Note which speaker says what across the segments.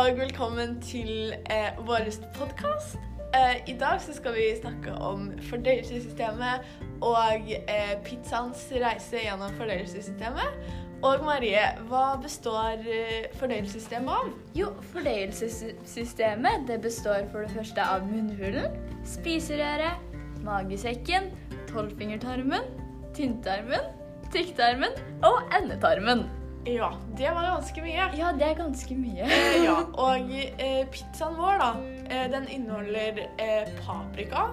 Speaker 1: og velkommen til eh, vår podkast. Eh, I dag så skal vi snakke om fordøyelsessystemet og eh, pizzaens reise gjennom fordøyelsessystemet. Og Marie, hva består eh, fordøyelsessystemet av?
Speaker 2: Jo, fordøyelsessystemet det består for det første av munnhulen, spiserøret, magesekken, tolvfingertarmen, tynntarmen, tykktarmen og endetarmen.
Speaker 1: Ja, det var ganske mye.
Speaker 2: Ja, det er ganske mye.
Speaker 1: Eh, ja, og eh, pizzaen vår, da, eh, den inneholder eh, paprika,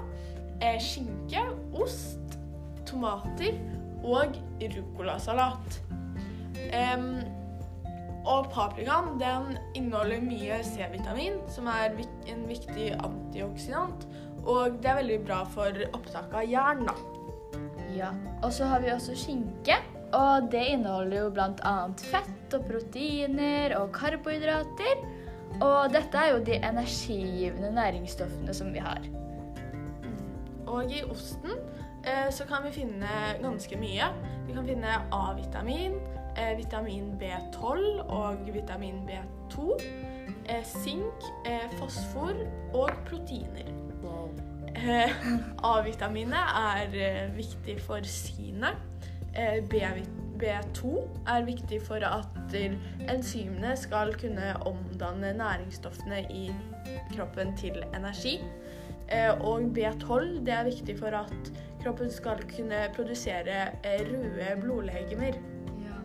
Speaker 1: eh, skinke, ost, tomater og ruccolasalat. Og paprikaen den inneholder mye C-vitamin, som er en viktig antioksidant. Og det er veldig bra for opptak av jern, da.
Speaker 2: Ja, Og så har vi også skinke. Og det inneholder jo bl.a. fett og proteiner og karbohydrater. Og dette er jo de energigivende næringsstoffene som vi har.
Speaker 1: Og i osten eh, så kan vi finne ganske mye. Vi kan finne A-vitamin, eh, vitamin B12 og vitamin B2, eh, sink, eh, fosfor og proteiner. Wow. A-vitaminet er viktig for synet. Eh, B-vit- B2 er viktig for at enzymene skal kunne omdanne næringsstoffene i kroppen til energi. Eh, og B12 det er viktig for at kroppen skal kunne produsere eh, røde blodlegemer.
Speaker 2: Ja.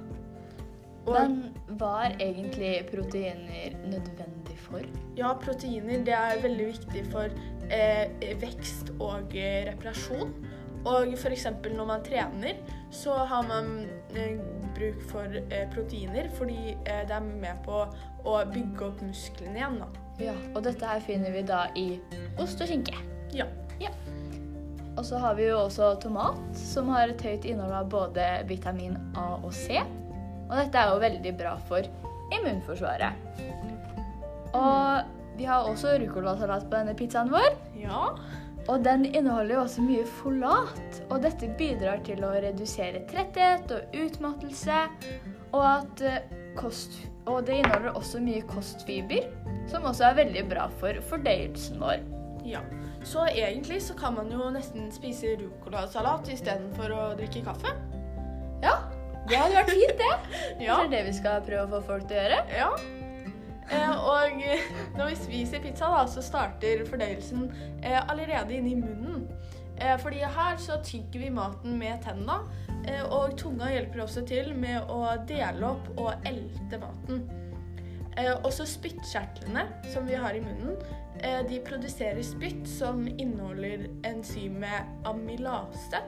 Speaker 2: Men er egentlig proteiner nødvendig for?
Speaker 1: ja, proteiner det er veldig viktig for eh, vekst og reparasjon. Og f.eks. når man trener, så har man eh, bruk for eh, proteiner fordi eh, det er med på å bygge opp musklene igjen. da.
Speaker 2: Ja, Og dette her finner vi da i ost og skinke.
Speaker 1: Ja.
Speaker 2: Og så har vi jo også tomat, som har et høyt innhold av både vitamin A og C. Og dette er jo veldig bra for immunforsvaret. Og vi har også ruccolasalat på denne pizzaen vår.
Speaker 1: ja.
Speaker 2: Og den inneholder jo også mye folat. Og dette bidrar til å redusere tretthet og utmattelse. Og, at eh, kost, og det inneholder også mye kostfiber, som også er veldig bra for fordøyelsen vår.
Speaker 1: Ja. Så egentlig så kan man jo nesten spise ruccolasalat istedenfor å drikke kaffe.
Speaker 2: Ja, det hadde vært fint, det.
Speaker 1: Ja.
Speaker 2: Det er det vi skal prøve å få folk til å gjøre?
Speaker 1: Ja. Eh, og når vi spiser pizza, da, så starter fordøyelsen eh, allerede inni munnen. Eh, fordi her så tygger vi maten med tenna, og tunga hjelper også til med å dele opp og elte maten. Også spyttkjertlene som vi har i munnen, de produserer spytt som inneholder enzymet amylase,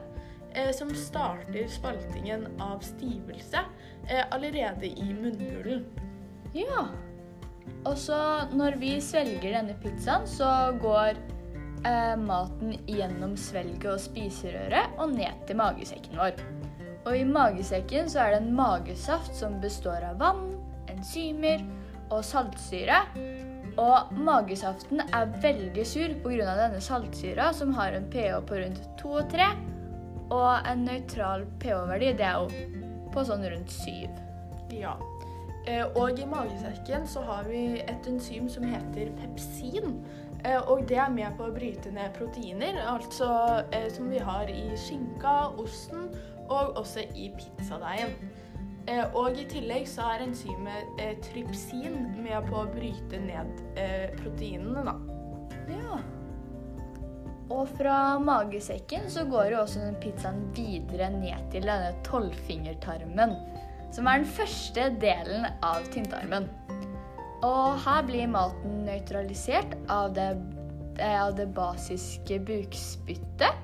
Speaker 1: som starter spaltingen av stivelse allerede i munnhulen.
Speaker 2: Ja. Og så når vi svelger denne pizzaen, så går eh, maten gjennom svelget og spiserøret og ned til magesekken vår. Og i magesekken så er det en magesaft som består av vann, enzymer og saltsyre. Og magesaften er veldig sur pga. denne saltsyra, som har en pH på rundt 2 og 3. Og en nøytral pH-verdi, det er jo på sånn rundt 7.
Speaker 1: Ja. Eh, og i magesekken så har vi et enzym som heter pepsin. Eh, og det er med på å bryte ned proteiner, altså eh, som vi har i skinka, osten og også i pizzadeigen. Og i tillegg så er enzymet trypsin med på å bryte ned proteinene, da.
Speaker 2: Ja. Og fra magesekken så går jo også pizzaen videre ned til denne tolvfingertarmen, som er den første delen av tynntarmen. Og her blir maten nøytralisert av det, eh, av det basiske bukspyttet.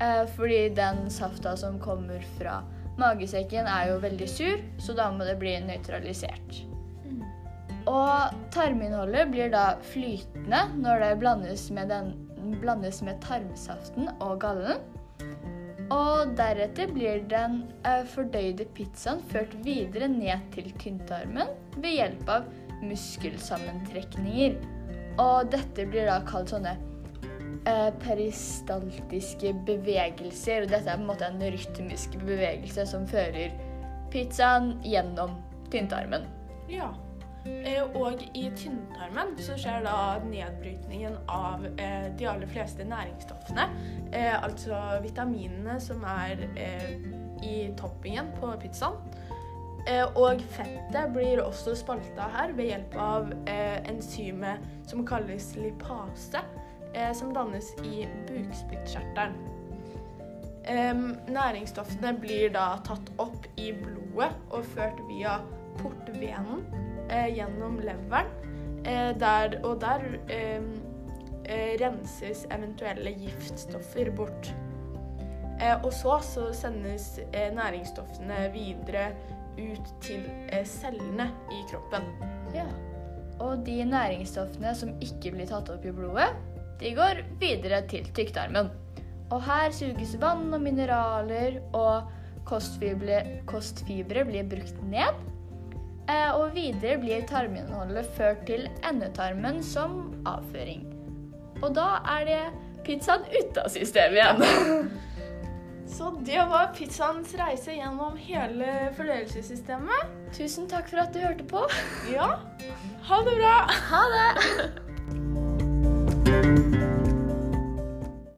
Speaker 2: Eh, fordi den safta som kommer fra magesekken er jo veldig sur, så da må det bli nøytralisert. Og tarminnholdet blir da flytende når det blandes med, den, blandes med tarmsaften og gallen. Og deretter blir den eh, fordøyde pizzaen ført videre ned til tynntarmen ved hjelp av muskelsammentrekninger. Og dette blir da kalt sånne eh, peristaltiske bevegelser. Og dette er på en måte en rytmisk bevegelse som fører pizzaen gjennom tynntarmen.
Speaker 1: Ja. Eh, og i tynntarmen så skjer da nedbrytningen av eh, de aller fleste næringsstoffene. Eh, altså vitaminene som er i toppingen på pizzaen. Og fettet blir også spalta her ved hjelp av enzymet som kalles lipase, som dannes i bukspyttkjertelen. næringsstoffene blir da tatt opp i blodet og ført via portvenen gjennom leveren. Eh, der, og der eh, eh renses eventuelle giftstoffer bort. Eh, og så, så sendes eh, næringsstoffene videre ut til cellene i kroppen.
Speaker 2: Ja. Og de næringsstoffene som ikke blir tatt opp i blodet, de går videre til tykktarmen. Og her suges vann og mineraler, og kostfibre, kostfibre blir brukt ned. Eh, og videre blir tarminnholdet ført til endetarmen som avføring. Og da er det pizzaen ute av systemet igjen.
Speaker 1: Så det var pizzaens reise gjennom hele fordøyelsessystemet.
Speaker 2: Tusen takk for at du hørte på.
Speaker 1: Ja. Ha det bra.
Speaker 2: Ha det.